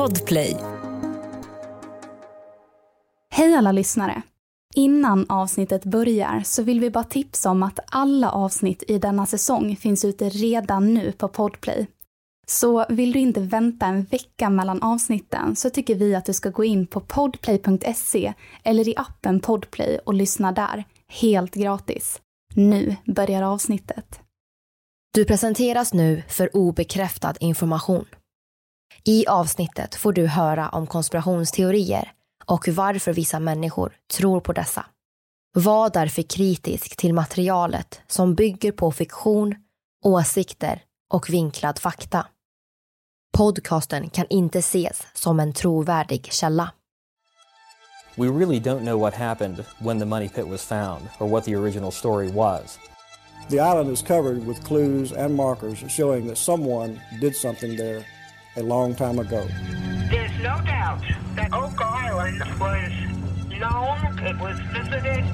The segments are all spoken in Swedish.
Podplay. Hej alla lyssnare! Innan avsnittet börjar så vill vi bara tipsa om att alla avsnitt i denna säsong finns ute redan nu på Podplay. Så vill du inte vänta en vecka mellan avsnitten så tycker vi att du ska gå in på podplay.se eller i appen Podplay och lyssna där, helt gratis. Nu börjar avsnittet. Du presenteras nu för obekräftad information. I avsnittet får du höra om konspirationsteorier och varför vissa människor tror på dessa. Var därför kritisk till materialet som bygger på fiktion, åsikter och vinklad fakta. Podcasten kan inte ses som en trovärdig källa. We really don't know what happened when the money pit was found or what the original story was. The island is covered with clues and markers showing that someone did something there a long time ago. There's no doubt that Oak Island was known, it was visited.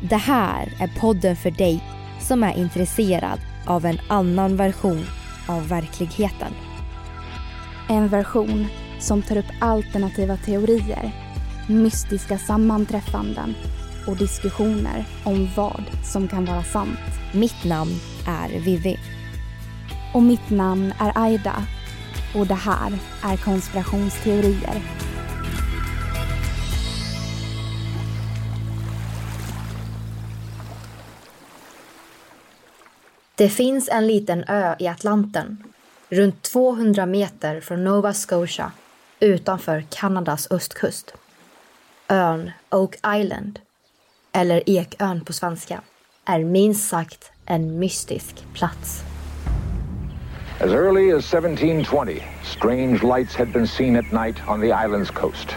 Det här är podden för dig som är intresserad av en annan version av verkligheten. En version som tar upp alternativa teorier, mystiska sammanträffanden och diskussioner om vad som kan vara sant. Mitt namn är Vivi. Och mitt namn är Aida. Och det här är konspirationsteorier. Det finns en liten ö i Atlanten, runt 200 meter från Nova Scotia utanför Kanadas östkust. Ön Oak Island, eller Ekön på svenska, är minst sagt en mystisk plats. As early as 1720, strange lights had been seen at night on the island's coast.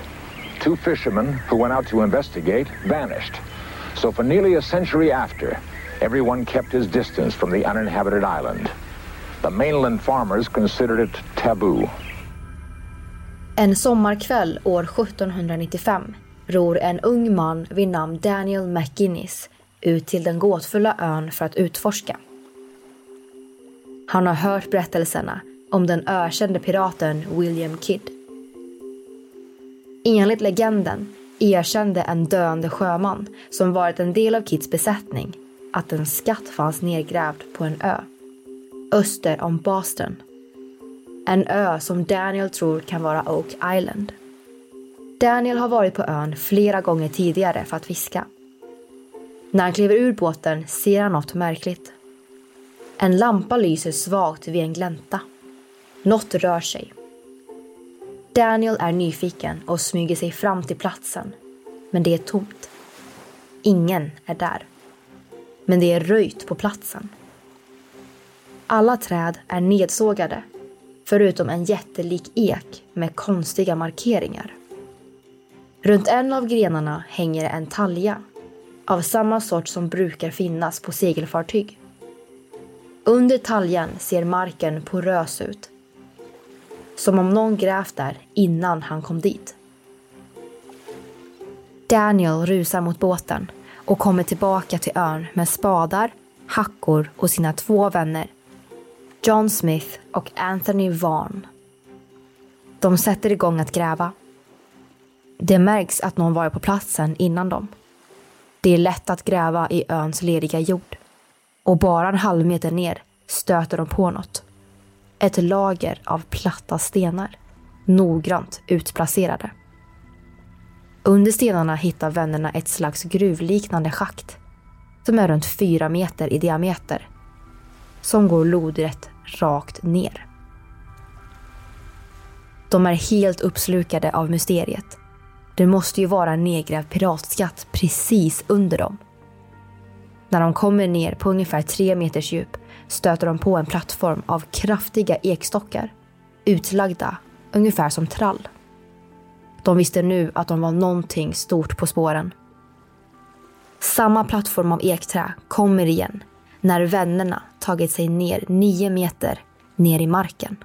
Two fishermen who went out to investigate vanished. So for nearly a century after, everyone kept his distance from the uninhabited island. The mainland farmers considered it taboo. En sommarkväll år 1795 ror en ung man vid namn Daniel McGuinness ut till den gåtfulla ön för att utforska. Han har hört berättelserna om den ökände piraten William Kidd. Enligt legenden erkände en döende sjöman som varit en del av Kidds besättning att en skatt fanns nedgrävd på en ö öster om Boston. En ö som Daniel tror kan vara Oak Island. Daniel har varit på ön flera gånger tidigare för att fiska. När han kliver ur båten ser han något märkligt. En lampa lyser svagt vid en glänta. Något rör sig. Daniel är nyfiken och smyger sig fram till platsen. Men det är tomt. Ingen är där. Men det är röjt på platsen. Alla träd är nedsågade, förutom en jättelik ek med konstiga markeringar. Runt en av grenarna hänger en talja av samma sort som brukar finnas på segelfartyg. Under taljan ser marken porös ut. Som om någon grävt där innan han kom dit. Daniel rusar mot båten och kommer tillbaka till ön med spadar, hackor och sina två vänner. John Smith och Anthony Vaughn. De sätter igång att gräva. Det märks att någon varit på platsen innan dem. Det är lätt att gräva i öns lediga jord. Och bara en halv meter ner stöter de på något. Ett lager av platta stenar. Noggrant utplacerade. Under stenarna hittar vännerna ett slags gruvliknande schakt. Som är runt fyra meter i diameter. Som går lodrätt rakt ner. De är helt uppslukade av mysteriet. Det måste ju vara en nedgrävd piratskatt precis under dem. När de kommer ner på ungefär tre meters djup stöter de på en plattform av kraftiga ekstockar. Utlagda ungefär som trall. De visste nu att de var någonting stort på spåren. Samma plattform av ekträ kommer igen när vännerna tagit sig ner nio meter ner i marken.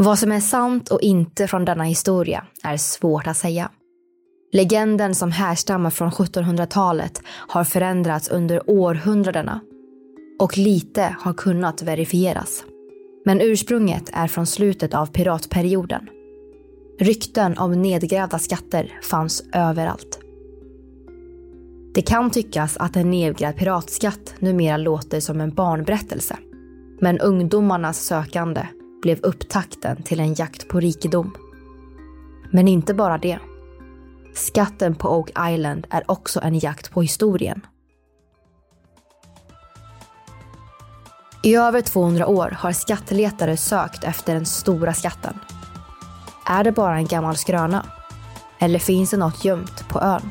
Vad som är sant och inte från denna historia är svårt att säga. Legenden som härstammar från 1700-talet har förändrats under århundradena och lite har kunnat verifieras. Men ursprunget är från slutet av piratperioden. Rykten om nedgrävda skatter fanns överallt. Det kan tyckas att en nedgrävd piratskatt numera låter som en barnberättelse. Men ungdomarnas sökande blev upptakten till en jakt på rikedom. Men inte bara det. Skatten på Oak Island är också en jakt på historien. I över 200 år har skattletare sökt efter den stora skatten. Är det bara en gammal skröna? Eller finns det något gömt på ön?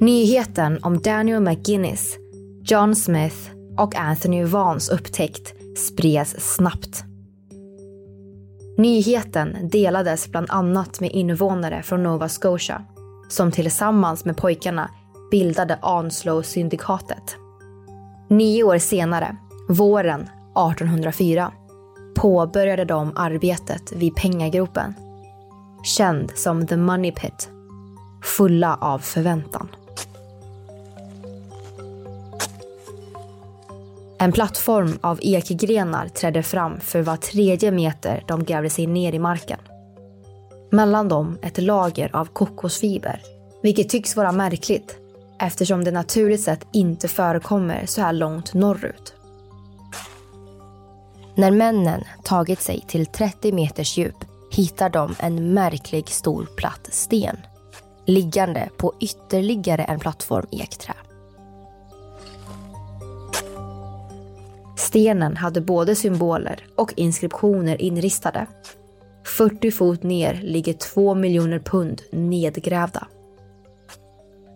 Nyheten om Daniel McGuinness, John Smith och Anthony Vans upptäckt spreds snabbt. Nyheten delades bland annat med invånare från Nova Scotia som tillsammans med pojkarna bildade Onslow-syndikatet. Nio år senare, våren 1804, påbörjade de arbetet vid pengagropen. Känd som The Money Pit. Fulla av förväntan. En plattform av ekgrenar trädde fram för var tredje meter de grävde sig ner i marken. Mellan dem ett lager av kokosfiber, vilket tycks vara märkligt eftersom det naturligt sett inte förekommer så här långt norrut. När männen tagit sig till 30 meters djup hittar de en märklig stor platt sten liggande på ytterligare en plattform ekträ. Stenen hade både symboler och inskriptioner inristade. 40 fot ner ligger 2 miljoner pund nedgrävda.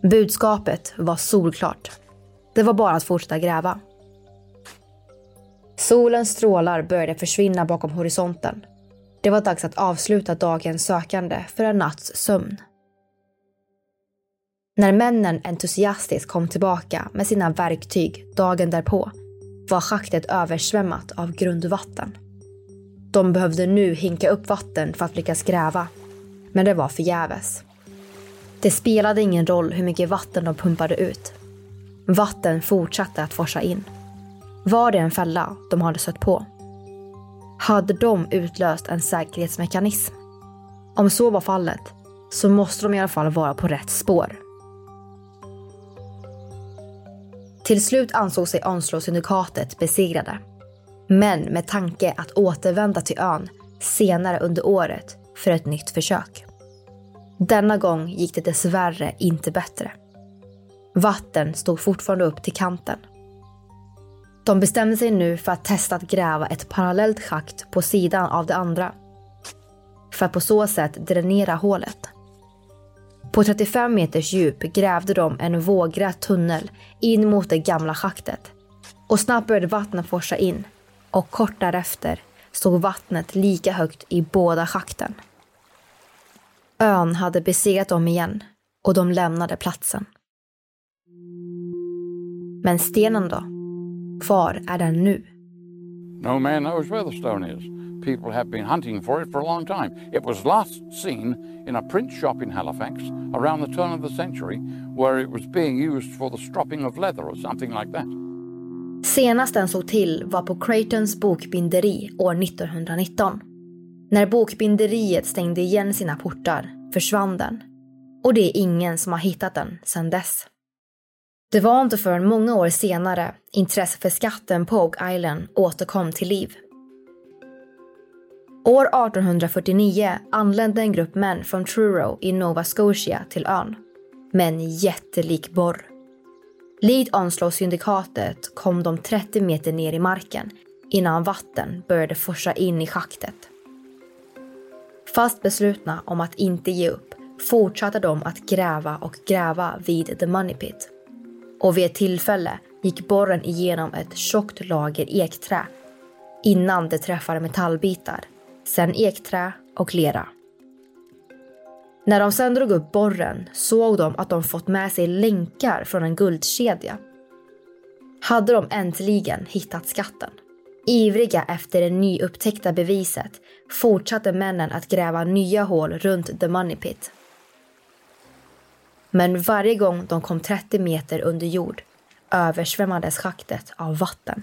Budskapet var solklart. Det var bara att fortsätta gräva. Solens strålar började försvinna bakom horisonten. Det var dags att avsluta dagens sökande för en natts sömn. När männen entusiastiskt kom tillbaka med sina verktyg dagen därpå var schaktet översvämmat av grundvatten. De behövde nu hinka upp vatten för att lyckas gräva, men det var förgäves. Det spelade ingen roll hur mycket vatten de pumpade ut. Vatten fortsatte att forsa in. Var det en fälla de hade stött på? Hade de utlöst en säkerhetsmekanism? Om så var fallet så måste de i alla fall vara på rätt spår. Till slut ansåg sig Onslow-syndikatet besegrade. Men med tanke att återvända till ön senare under året för ett nytt försök. Denna gång gick det dessvärre inte bättre. Vatten stod fortfarande upp till kanten. De bestämde sig nu för att testa att gräva ett parallellt schakt på sidan av det andra. För att på så sätt dränera hålet. På 35 meters djup grävde de en vågrät tunnel in mot det gamla schaktet. Och snabbt började vattnet forsa in. Och kort därefter stod vattnet lika högt i båda schakten. Ön hade besegrat dem igen och de lämnade platsen. Men stenen då? Var är den nu? No man knows where the stone is. People have been hunting for it for a long time. It was last seen in a print shop in Halifax around the turn of the century where it was being used for the stropping of leather or something like that. Senast den såg till var på Creightons bokbinderi år 1919. När bokbinderiet stängde igen sina portar försvann den. Och det är ingen som har hittat den sedan dess. Det var inte förrän många år senare intresset för skatten på Oak Island återkom till liv. År 1849 anlände en grupp män från Truro i Nova Scotia till ön med en jättelik borr. Likt Onslow-syndikatet kom de 30 meter ner i marken innan vatten började forsa in i schaktet. Fast beslutna om att inte ge upp fortsatte de att gräva och gräva vid The Money Pit. Och vid ett tillfälle gick borren igenom ett tjockt lager ekträ innan det träffade metallbitar, sen ekträ och lera. När de sen drog upp borren såg de att de fått med sig länkar från en guldkedja. Hade de äntligen hittat skatten. Ivriga efter det nyupptäckta beviset fortsatte männen att gräva nya hål runt The Money Pit. Men varje gång de kom 30 meter under jord översvämmades schaktet av vatten.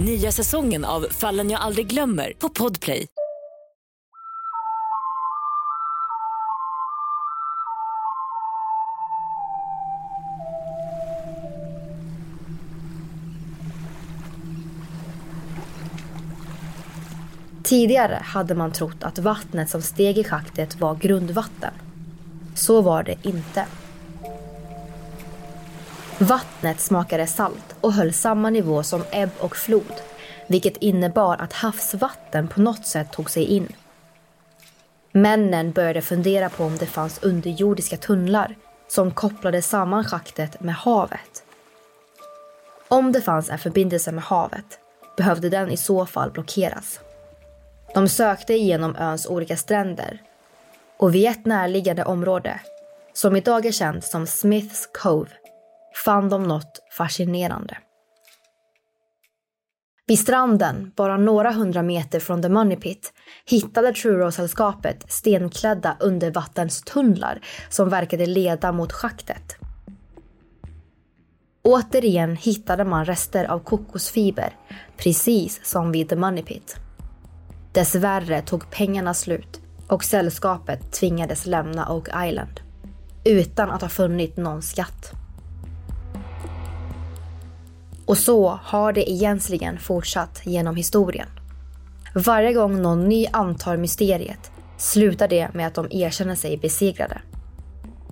Nya säsongen av Fallen jag aldrig glömmer på Podplay. Tidigare hade man trott att vattnet som steg i schaktet var grundvatten. Så var det inte. Vattnet smakade salt och höll samma nivå som ebb och flod, vilket innebar att havsvatten på något sätt tog sig in. Männen började fundera på om det fanns underjordiska tunnlar som kopplade samman schaktet med havet. Om det fanns en förbindelse med havet behövde den i så fall blockeras. De sökte igenom öns olika stränder och vid ett närliggande område, som idag är känt som Smiths Cove, fann de något fascinerande. Vid stranden, bara några hundra meter från The Money Pit, hittade Truro-sällskapet stenklädda undervattenstunnlar som verkade leda mot schaktet. Återigen hittade man rester av kokosfiber, precis som vid The Money Pit. Dessvärre tog pengarna slut och sällskapet tvingades lämna Oak Island utan att ha funnit någon skatt. Och så har det egentligen fortsatt genom historien. Varje gång någon ny antar mysteriet slutar det med att de erkänner sig besegrade.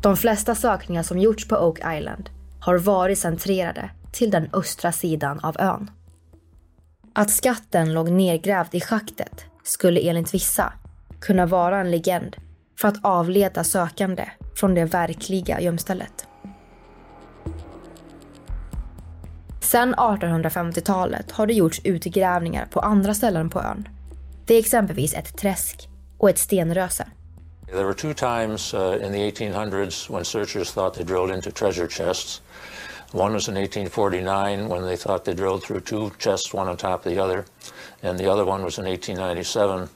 De flesta sökningar som gjorts på Oak Island har varit centrerade till den östra sidan av ön. Att skatten låg nedgrävd i schaktet skulle enligt vissa kunna vara en legend för att avleda sökande från det verkliga gömstället. Sedan 1850-talet har det gjorts utgrävningar på andra ställen på ön. Det är exempelvis ett träsk och ett stenröse. There were two times uh, in the 1800s when searchers thought they drilled into treasure chests. One was in 1849 when they thought they drilled through two chests, one on top of the other. And the other one was in 1897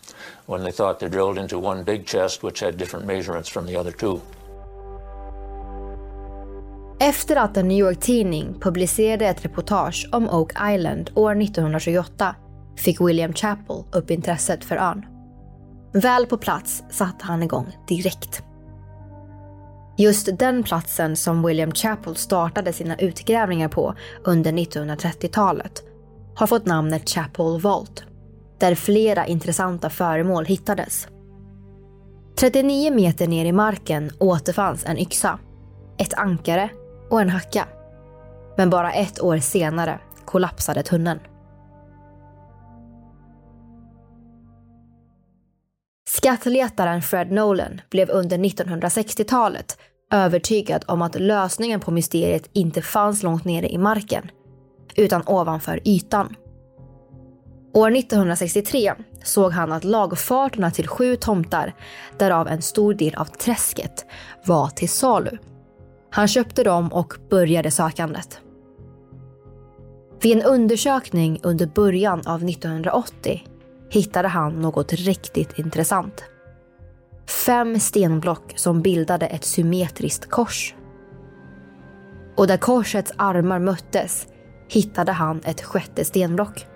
when they thought they drilled into one big chest which had different measurements from the other two. Efter att en New York-tidning publicerade ett reportage om Oak Island år 1928 fick William Chapel upp intresset för ön. Väl på plats satte han igång direkt. Just den platsen som William Chapel startade sina utgrävningar på under 1930-talet har fått namnet Chapel Vault, där flera intressanta föremål hittades. 39 meter ner i marken återfanns en yxa, ett ankare och en hacka. Men bara ett år senare kollapsade tunneln. Skattletaren Fred Nolan blev under 1960-talet övertygad om att lösningen på mysteriet inte fanns långt nere i marken, utan ovanför ytan. År 1963 såg han att lagfarterna till sju tomtar, därav en stor del av träsket, var till salu. Han köpte dem och började sökandet. Vid en undersökning under början av 1980 hittade han något riktigt intressant. Fem stenblock som bildade ett symmetriskt kors. Och där korsets armar möttes hittade han ett sjätte stenblock.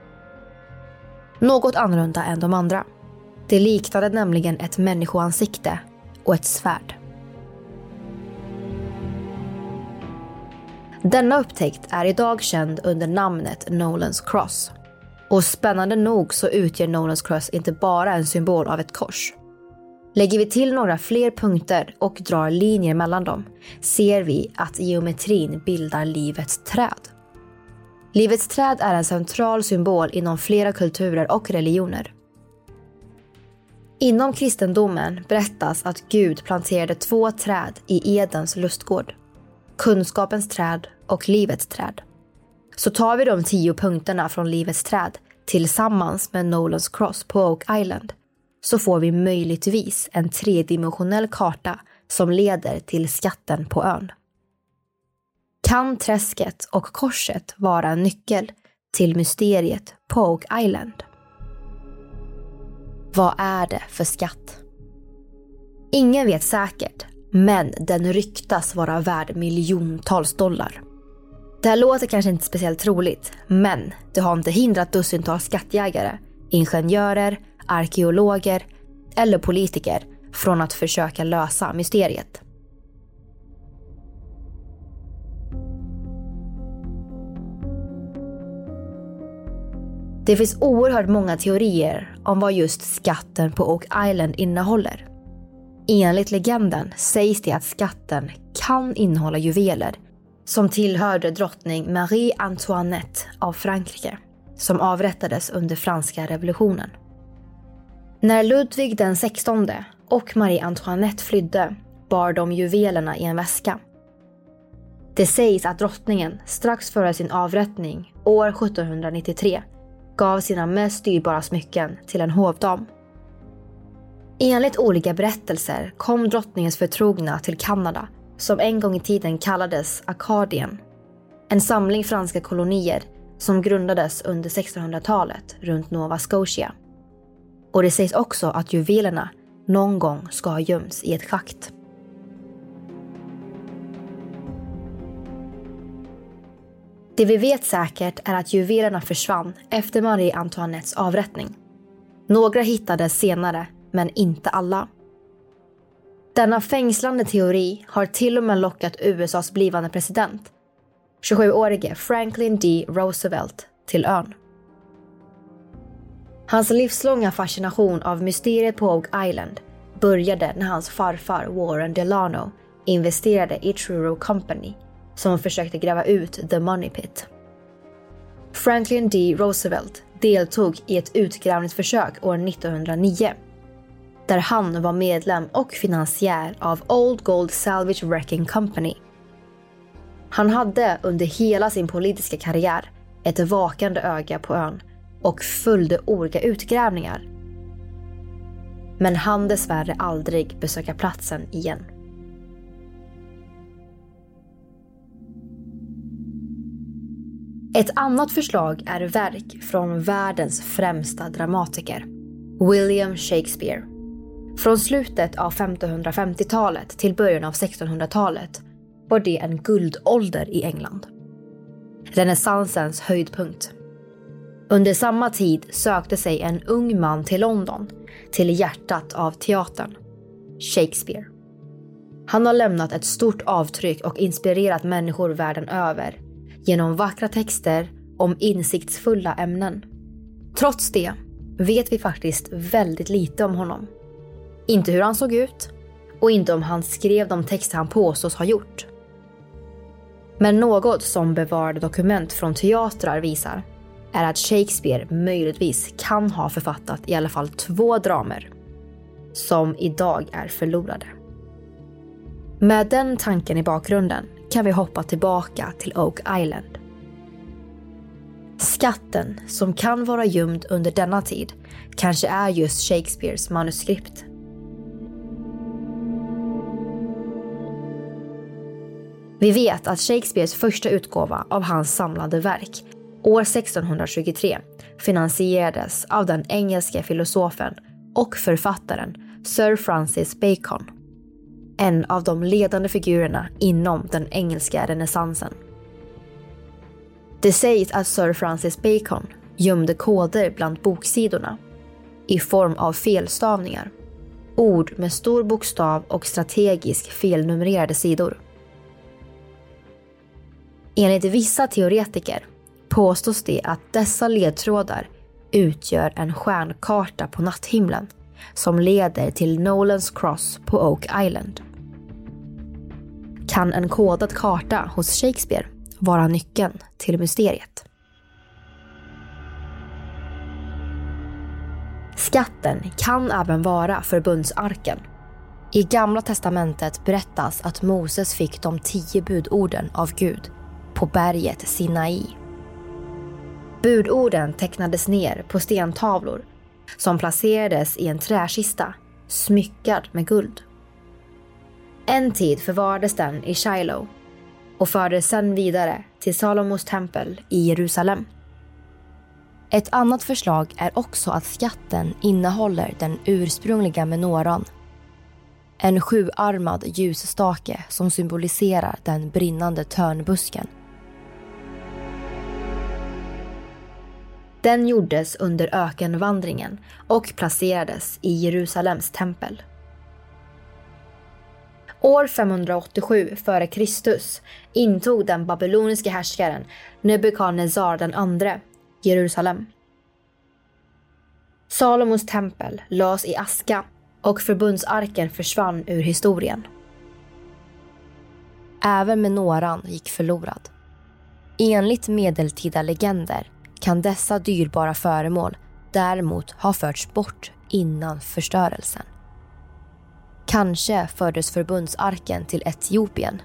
Något annorlunda än de andra. Det liknade nämligen ett människoansikte och ett svärd. Denna upptäckt är idag känd under namnet Nolans Cross. Och spännande nog så utgör Nolans Cross inte bara en symbol av ett kors. Lägger vi till några fler punkter och drar linjer mellan dem ser vi att geometrin bildar livets träd. Livets träd är en central symbol inom flera kulturer och religioner. Inom kristendomen berättas att Gud planterade två träd i Edens lustgård. Kunskapens träd och livets träd. Så tar vi de tio punkterna från livets träd tillsammans med Nolans Cross på Oak Island så får vi möjligtvis en tredimensionell karta som leder till skatten på ön. Kan träsket och korset vara en nyckel till mysteriet på Oak Island? Vad är det för skatt? Ingen vet säkert, men den ryktas vara värd miljontals dollar. Det här låter kanske inte speciellt troligt, men det har inte hindrat dussintals skattjägare, ingenjörer, arkeologer eller politiker från att försöka lösa mysteriet. Det finns oerhört många teorier om vad just skatten på Oak Island innehåller. Enligt legenden sägs det att skatten kan innehålla juveler som tillhörde drottning Marie Antoinette av Frankrike som avrättades under franska revolutionen. När Ludvig den XVI och Marie Antoinette flydde bar de juvelerna i en väska. Det sägs att drottningen strax före sin avrättning år 1793 gav sina mest dyrbara smycken till en hovdam. Enligt olika berättelser kom drottningens förtrogna till Kanada som en gång i tiden kallades Akadien. En samling franska kolonier som grundades under 1600-talet runt Nova Scotia. Och det sägs också att juvelerna någon gång ska ha gömts i ett schakt. Det vi vet säkert är att juvelerna försvann efter Marie Antoinettes avrättning. Några hittades senare, men inte alla. Denna fängslande teori har till och med lockat USAs blivande president, 27-årige Franklin D. Roosevelt, till ön. Hans livslånga fascination av mysteriet på Oak Island började när hans farfar Warren Delano investerade i Truro Company som försökte gräva ut The Money Pit. Franklin D. Roosevelt deltog i ett utgrävningsförsök år 1909 där han var medlem och finansiär av Old Gold Salvage Wrecking Company. Han hade under hela sin politiska karriär ett vakande öga på ön och följde olika utgrävningar. Men han dessvärre aldrig besöka platsen igen. Ett annat förslag är verk från världens främsta dramatiker, William Shakespeare. Från slutet av 1550-talet till början av 1600-talet var det en guldålder i England. Renässansens höjdpunkt. Under samma tid sökte sig en ung man till London, till hjärtat av teatern, Shakespeare. Han har lämnat ett stort avtryck och inspirerat människor världen över genom vackra texter om insiktsfulla ämnen. Trots det vet vi faktiskt väldigt lite om honom. Inte hur han såg ut och inte om han skrev de texter han påstås ha gjort. Men något som bevarade dokument från teatrar visar är att Shakespeare möjligtvis kan ha författat i alla fall två dramer som idag är förlorade. Med den tanken i bakgrunden kan vi hoppa tillbaka till Oak Island. Skatten som kan vara gömd under denna tid kanske är just Shakespeares manuskript. Vi vet att Shakespeares första utgåva av hans samlade verk år 1623 finansierades av den engelske filosofen och författaren Sir Francis Bacon. En av de ledande figurerna inom den engelska renässansen. Det sägs att Sir Francis Bacon gömde koder bland boksidorna i form av felstavningar. Ord med stor bokstav och strategiskt felnumrerade sidor. Enligt vissa teoretiker påstås det att dessa ledtrådar utgör en stjärnkarta på natthimlen som leder till Nolans Cross på Oak Island. Kan en kodad karta hos Shakespeare vara nyckeln till mysteriet? Skatten kan även vara förbundsarken. I Gamla testamentet berättas att Moses fick de tio budorden av Gud på berget Sinai. Budorden tecknades ner på stentavlor som placerades i en träkista smyckad med guld. En tid förvarades den i Shiloh och fördes sedan vidare till Salomos tempel i Jerusalem. Ett annat förslag är också att skatten innehåller den ursprungliga menoran. En sjuarmad ljusstake som symboliserar den brinnande törnbusken. Den gjordes under ökenvandringen och placerades i Jerusalems tempel. År 587 f.Kr. intog den babyloniske härskaren Nebukadnezar II Jerusalem. Salomos tempel lades i aska och förbundsarken försvann ur historien. Även menoran gick förlorad. Enligt medeltida legender kan dessa dyrbara föremål däremot ha förts bort innan förstörelsen. Kanske fördes förbundsarken till Etiopien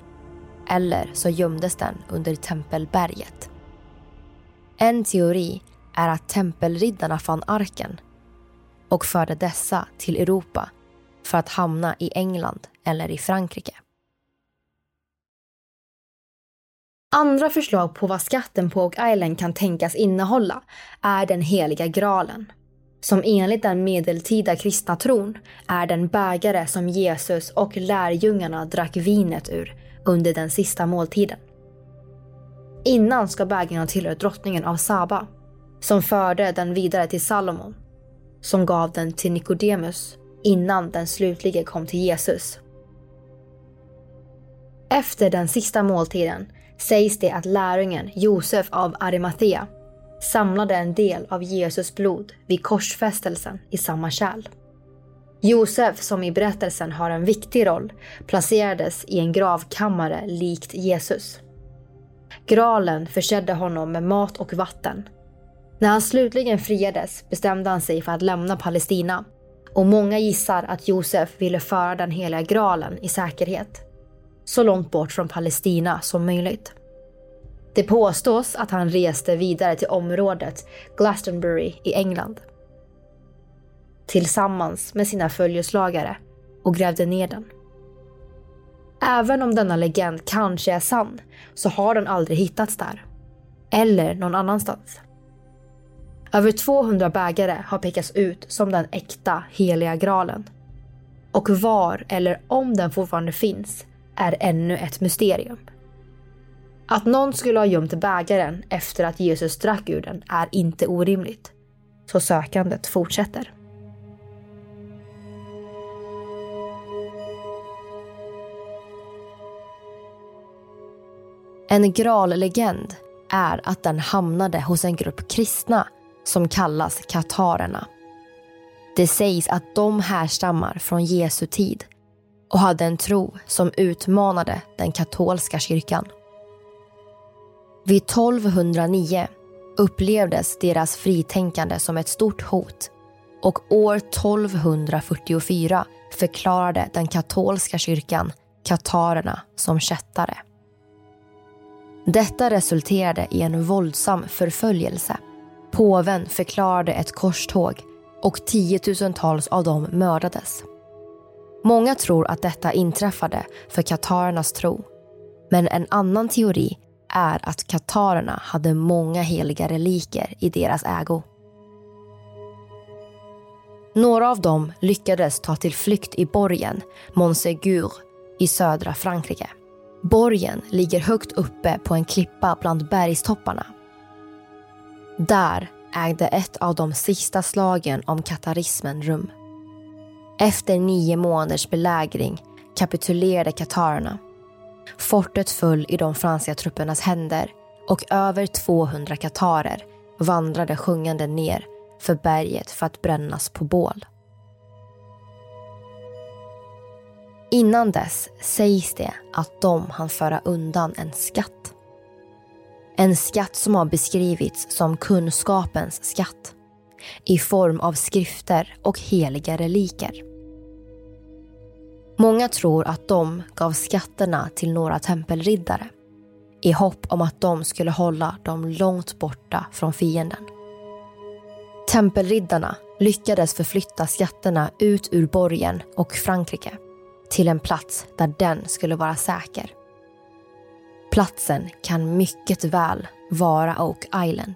eller så gömdes den under Tempelberget. En teori är att tempelriddarna fann arken och förde dessa till Europa för att hamna i England eller i Frankrike. Andra förslag på vad skatten på Oak Island kan tänkas innehålla är den heliga graalen. Som enligt den medeltida kristna tron är den bägare som Jesus och lärjungarna drack vinet ur under den sista måltiden. Innan ska bägaren ha tillhört drottningen av Saba som förde den vidare till Salomo som gav den till Nikodemus innan den slutligen kom till Jesus. Efter den sista måltiden sägs det att lärjungen Josef av Arimathea samlade en del av Jesus blod vid korsfästelsen i samma kärl. Josef, som i berättelsen har en viktig roll, placerades i en gravkammare likt Jesus. Graalen försedde honom med mat och vatten. När han slutligen friades bestämde han sig för att lämna Palestina och många gissar att Josef ville föra den heliga graalen i säkerhet. Så långt bort från Palestina som möjligt. Det påstås att han reste vidare till området Glastonbury i England. Tillsammans med sina följeslagare och grävde ner den. Även om denna legend kanske är sann så har den aldrig hittats där. Eller någon annanstans. Över 200 bägare har pekats ut som den äkta heliga graalen. Och var eller om den fortfarande finns är ännu ett mysterium. Att någon skulle ha gömt bägaren efter att Jesus drack ur den är inte orimligt. Så sökandet fortsätter. En grallegend är att den hamnade hos en grupp kristna som kallas katarerna. Det sägs att de härstammar från Jesu tid och hade en tro som utmanade den katolska kyrkan. Vid 1209 upplevdes deras fritänkande som ett stort hot och år 1244 förklarade den katolska kyrkan katarerna som kättare. Detta resulterade i en våldsam förföljelse. Påven förklarade ett korståg och tiotusentals av dem mördades. Många tror att detta inträffade för katarernas tro. Men en annan teori är att katarerna hade många heliga reliker i deras ägo. Några av dem lyckades ta till flykt i borgen Montségur i södra Frankrike. Borgen ligger högt uppe på en klippa bland bergstopparna. Där ägde ett av de sista slagen om katarismen rum. Efter nio månaders belägring kapitulerade katarerna. Fortet föll i de franska truppernas händer och över 200 katarer vandrade sjungande ner för berget för att brännas på bål. Innan dess sägs det att de hann föra undan en skatt. En skatt som har beskrivits som kunskapens skatt i form av skrifter och heliga reliker. Många tror att de gav skatterna till några tempelriddare i hopp om att de skulle hålla dem långt borta från fienden. Tempelriddarna lyckades förflytta skatterna ut ur borgen och Frankrike till en plats där den skulle vara säker. Platsen kan mycket väl vara Oak Island.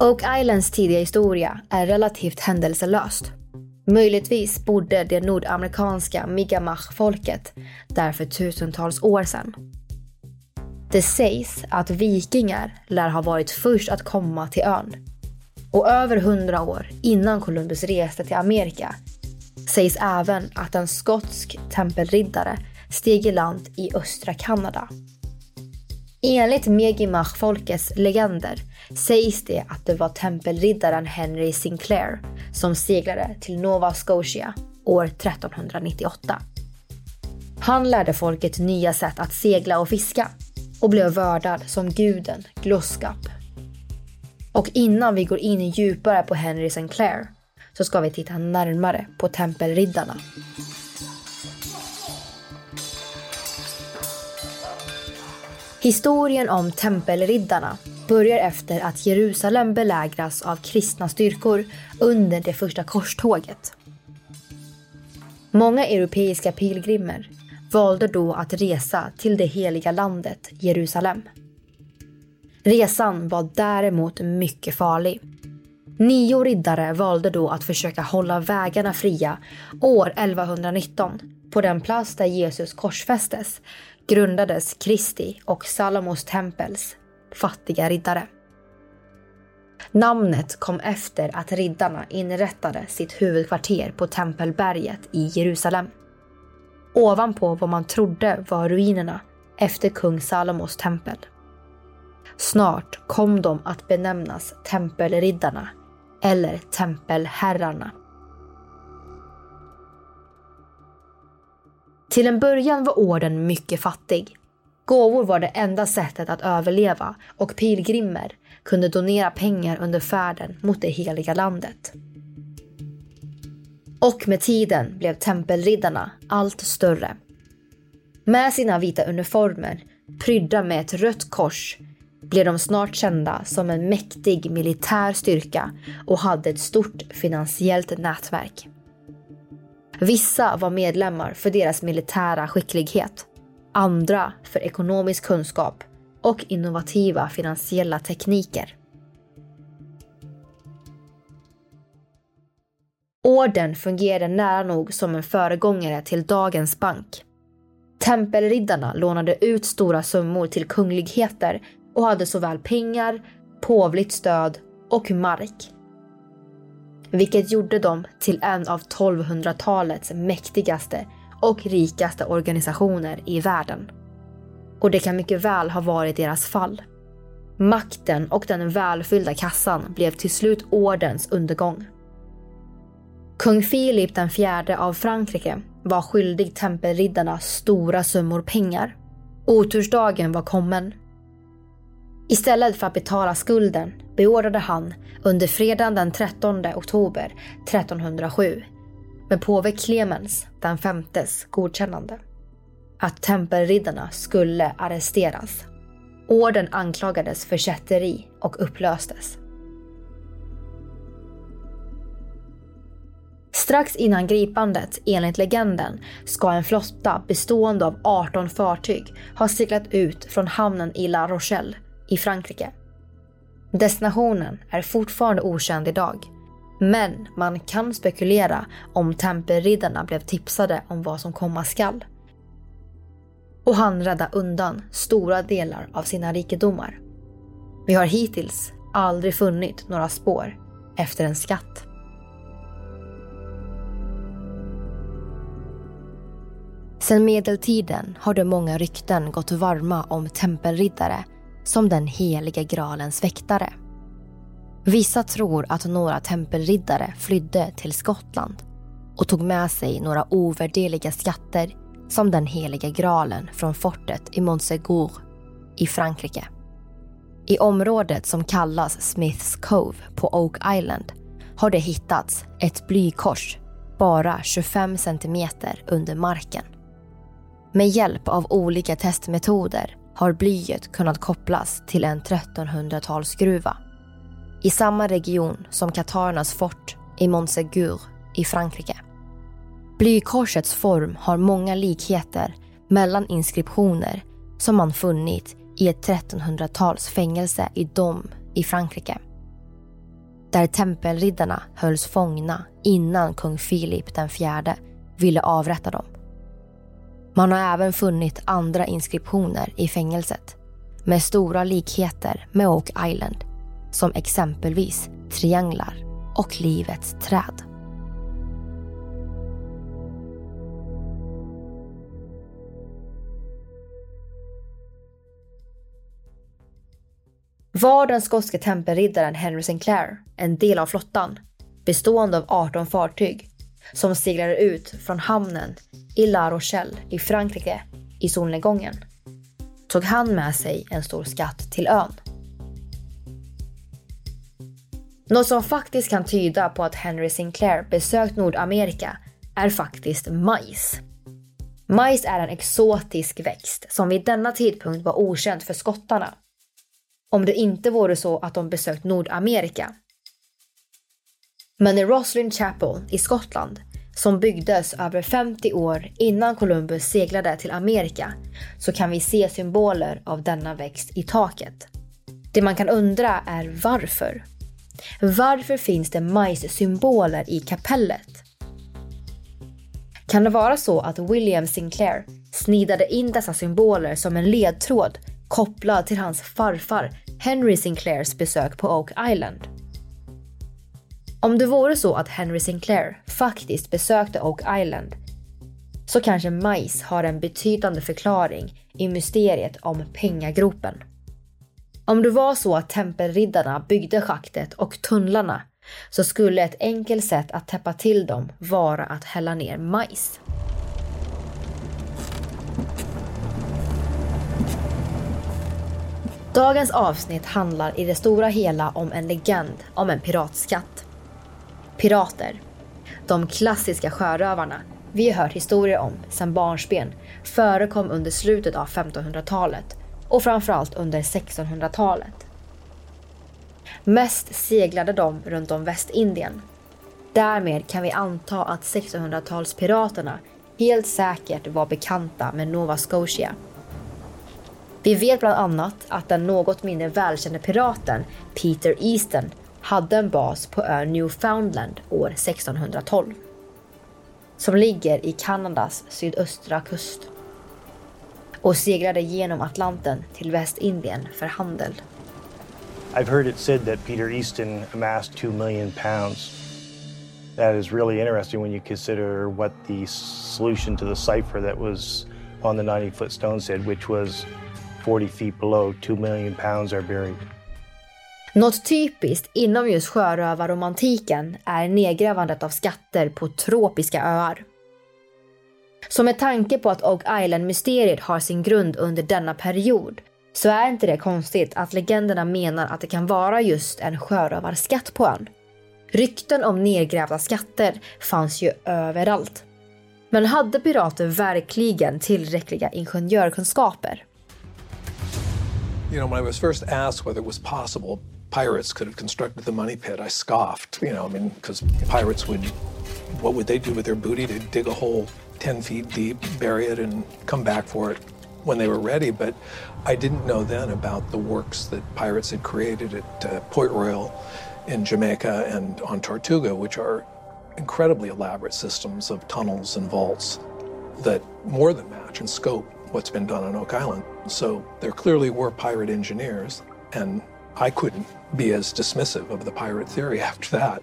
Oak Islands tidiga historia är relativt händelselöst. Möjligtvis bodde det nordamerikanska Migamach-folket där för tusentals år sedan. Det sägs att vikingar lär ha varit först att komma till ön. Och över hundra år innan Columbus reste till Amerika sägs även att en skotsk tempelriddare steg i land i östra Kanada. Enligt Megimach-folkets legender sägs det att det var tempelriddaren Henry Sinclair som seglade till Nova Scotia år 1398. Han lärde folket nya sätt att segla och fiska och blev värdad som guden Gloskap. Och innan vi går in djupare på Henry Sinclair så ska vi titta närmare på tempelriddarna. Historien om tempelriddarna börjar efter att Jerusalem belägras av kristna styrkor under det första korståget. Många europeiska pilgrimer valde då att resa till det heliga landet Jerusalem. Resan var däremot mycket farlig. Nio riddare valde då att försöka hålla vägarna fria år 1119 på den plats där Jesus korsfästes grundades Kristi och Salomos tempels fattiga riddare. Namnet kom efter att riddarna inrättade sitt huvudkvarter på Tempelberget i Jerusalem. Ovanpå vad man trodde var ruinerna efter kung Salomos tempel. Snart kom de att benämnas Tempelriddarna eller Tempelherrarna. Till en början var orden mycket fattig. Gåvor var det enda sättet att överleva och pilgrimer kunde donera pengar under färden mot det heliga landet. Och med tiden blev tempelriddarna allt större. Med sina vita uniformer, prydda med ett rött kors, blev de snart kända som en mäktig militär styrka och hade ett stort finansiellt nätverk. Vissa var medlemmar för deras militära skicklighet, andra för ekonomisk kunskap och innovativa finansiella tekniker. Orden fungerade nära nog som en föregångare till dagens bank. Tempelriddarna lånade ut stora summor till kungligheter och hade såväl pengar, påvligt stöd och mark vilket gjorde dem till en av 1200-talets mäktigaste och rikaste organisationer i världen. Och det kan mycket väl ha varit deras fall. Makten och den välfyllda kassan blev till slut ordens undergång. Kung Filip den fjärde av Frankrike var skyldig tempelriddarna stora summor pengar. Otursdagen var kommen. Istället för att betala skulden beordrade han under fredagen den 13 oktober 1307 med påve Clemens den femtes godkännande att tempelriddarna skulle arresteras. Orden anklagades för kätteri och upplöstes. Strax innan gripandet, enligt legenden, ska en flotta bestående av 18 fartyg ha seglat ut från hamnen i La Rochelle i Frankrike. Destinationen är fortfarande okänd idag. Men man kan spekulera om tempelriddarna blev tipsade om vad som komma skall. Och han rädda undan stora delar av sina rikedomar. Vi har hittills aldrig funnit några spår efter en skatt. Sedan medeltiden har det många rykten gått varma om tempelriddare som den heliga gralens väktare. Vissa tror att några tempelriddare flydde till Skottland och tog med sig några ovärderliga skatter som den heliga graalen från fortet i Montsegur i Frankrike. I området som kallas Smiths Cove på Oak Island har det hittats ett blykors bara 25 centimeter under marken. Med hjälp av olika testmetoder har blyet kunnat kopplas till en 1300-talsgruva i samma region som katarernas fort i Montsegur i Frankrike. Blykorsets form har många likheter mellan inskriptioner som man funnit i ett 1300-tals fängelse i Dom i Frankrike. Där tempelriddarna hölls fångna innan kung Filip den fjärde ville avrätta dem. Man har även funnit andra inskriptioner i fängelset med stora likheter med Oak Island som exempelvis trianglar och livets träd. Var den skotske tempelriddaren Henry Sinclair en del av flottan bestående av 18 fartyg som seglade ut från hamnen i La Rochelle i Frankrike i solnedgången tog han med sig en stor skatt till ön. Något som faktiskt kan tyda på att Henry Sinclair besökt Nordamerika är faktiskt majs. Majs är en exotisk växt som vid denna tidpunkt var okänd för skottarna. Om det inte vore så att de besökt Nordamerika. Men i Roslyn Chapel i Skottland som byggdes över 50 år innan Columbus seglade till Amerika så kan vi se symboler av denna växt i taket. Det man kan undra är varför. Varför finns det majssymboler i kapellet? Kan det vara så att William Sinclair snidade in dessa symboler som en ledtråd kopplad till hans farfar Henry Sinclairs besök på Oak Island? Om det vore så att Henry Sinclair faktiskt besökte Oak Island så kanske majs har en betydande förklaring i mysteriet om pengagropen. Om det var så att tempelriddarna byggde schaktet och tunnlarna så skulle ett enkelt sätt att täppa till dem vara att hälla ner majs. Dagens avsnitt handlar i det stora hela om en legend om en piratskatt. Pirater. De klassiska sjörövarna vi har hört historier om sedan barnsben förekom under slutet av 1500-talet och framförallt under 1600-talet. Mest seglade de runt om Västindien. Därmed kan vi anta att 1600-talspiraterna helt säkert var bekanta med Nova Scotia. Vi vet bland annat att den något mindre välkände piraten Peter Easton hade en bas på ön Newfoundland år 1612. Som ligger i Kanadas sydöstra kust. Och seglade genom Atlanten till Västindien för handel. I've heard it said that Peter Easton amassed 2 million pounds. That is really interesting when you consider what the solution to the cipher that was on the 90 foot stone said, which was 40 feet below, 2 million pounds are buried. Något typiskt inom just sjörövarromantiken är nedgrävandet av skatter på tropiska öar. Så med tanke på att Oak Island-mysteriet har sin grund under denna period så är inte det konstigt att legenderna menar att det kan vara just en sjörövarskatt på ön. Rykten om nedgrävda skatter fanns ju överallt. Men hade pirater verkligen tillräckliga ingenjörkunskaper? You know, when I was first asked whether it was possible pirates could have constructed the money pit, I scoffed. You know, I mean, because pirates would, what would they do with their booty? They'd dig a hole 10 feet deep, bury it, and come back for it when they were ready. But I didn't know then about the works that pirates had created at uh, Point Royal in Jamaica and on Tortuga, which are incredibly elaborate systems of tunnels and vaults that more than match in scope what's been done on Oak Island. So there clearly were pirate engineers, and I couldn't be as dismissive of the pirate theory after that.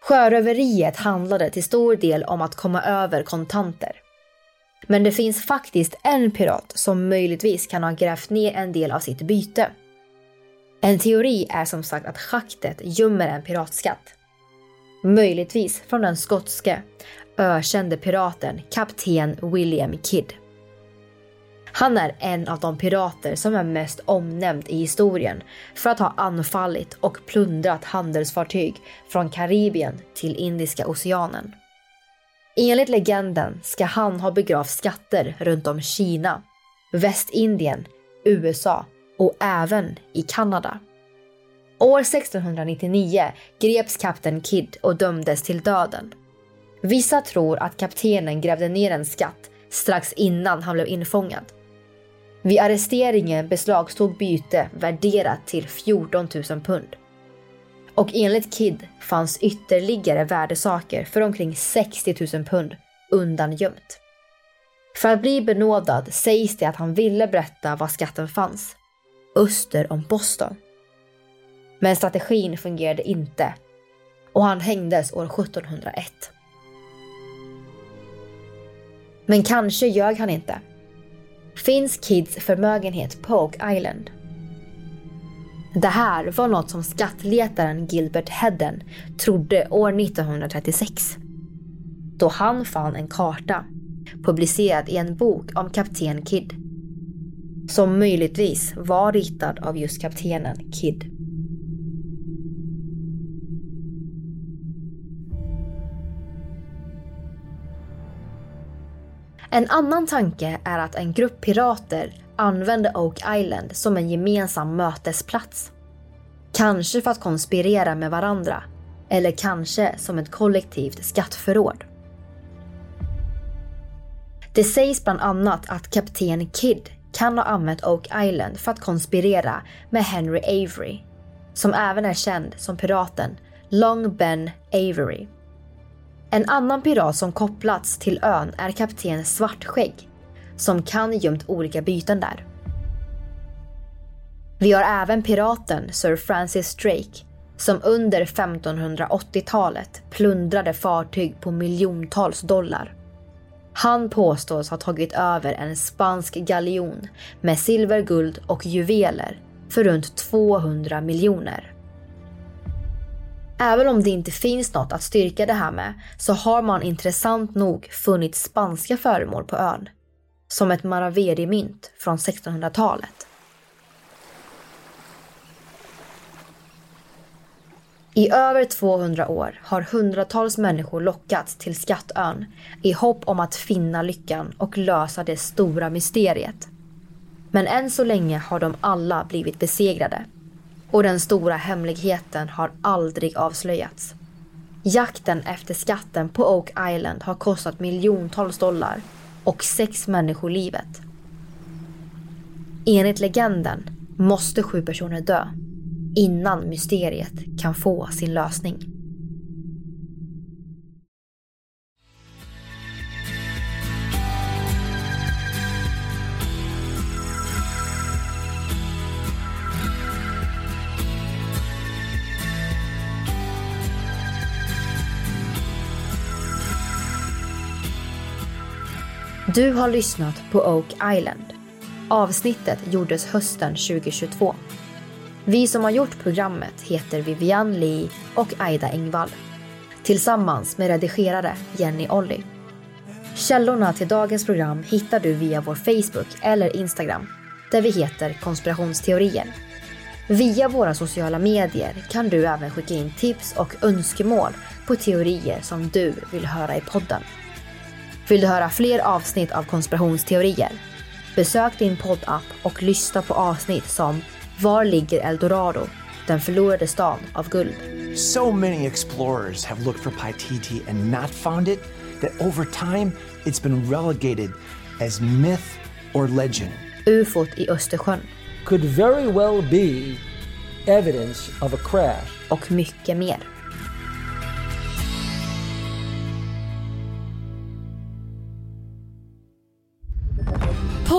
Sjöröveriet handlade till stor del om att komma över kontanter. Men det finns faktiskt en pirat som möjligtvis kan ha grävt ner en del av sitt byte. En teori är som sagt att schaktet gömmer en piratskatt. Möjligtvis från den skotske, ökände piraten kapten William Kidd. Han är en av de pirater som är mest omnämnd i historien för att ha anfallit och plundrat handelsfartyg från Karibien till Indiska oceanen. Enligt legenden ska han ha begravt skatter runt om Kina, Västindien, USA och även i Kanada. År 1699 greps kapten Kidd och dömdes till döden. Vissa tror att kaptenen grävde ner en skatt strax innan han blev infångad. Vid arresteringen beslagstog byte värderat till 14 000 pund. Och enligt Kid fanns ytterligare värdesaker för omkring 60 000 pund undangömt. För att bli benådad sägs det att han ville berätta var skatten fanns. Öster om Boston. Men strategin fungerade inte och han hängdes år 1701. Men kanske ljög han inte. Finns Kids förmögenhet på Oak Island? Det här var något som skattletaren Gilbert Hedden trodde år 1936. Då han fann en karta publicerad i en bok om kapten Kidd. Som möjligtvis var ritad av just kaptenen Kidd. En annan tanke är att en grupp pirater använde Oak Island som en gemensam mötesplats. Kanske för att konspirera med varandra eller kanske som ett kollektivt skattförråd. Det sägs bland annat att kapten Kidd kan ha använt Oak Island för att konspirera med Henry Avery, som även är känd som piraten Long Ben Avery. En annan pirat som kopplats till ön är kapten Svartskägg, som kan gömt olika byten där. Vi har även piraten Sir Francis Drake, som under 1580-talet plundrade fartyg på miljontals dollar. Han påstås ha tagit över en spansk galjon med silver, guld och juveler för runt 200 miljoner. Även om det inte finns något att styrka det här med så har man intressant nog funnit spanska föremål på ön. Som ett Maraveri-mynt från 1600-talet. I över 200 år har hundratals människor lockats till Skattön i hopp om att finna lyckan och lösa det stora mysteriet. Men än så länge har de alla blivit besegrade och den stora hemligheten har aldrig avslöjats. Jakten efter skatten på Oak Island har kostat miljontals dollar och sex människor livet. Enligt legenden måste sju personer dö innan mysteriet kan få sin lösning. Du har lyssnat på Oak Island. Avsnittet gjordes hösten 2022. Vi som har gjort programmet heter Vivian Lee och Aida Engvall. Tillsammans med redigerare Jenny Olli. Källorna till dagens program hittar du via vår Facebook eller Instagram där vi heter konspirationsteorier. Via våra sociala medier kan du även skicka in tips och önskemål på teorier som du vill höra i podden. Vill du höra fler avsnitt av konspirationsteorier? Besök din poddapp och lyssna på avsnitt som Var ligger Eldorado? Den förlorade stan av guld. So many explorers have looked for Paititi and not found it that over time it's been relegated as myth or legend. UFOt i Östersjön. Could very well be evidence of a crash. Och mycket mer.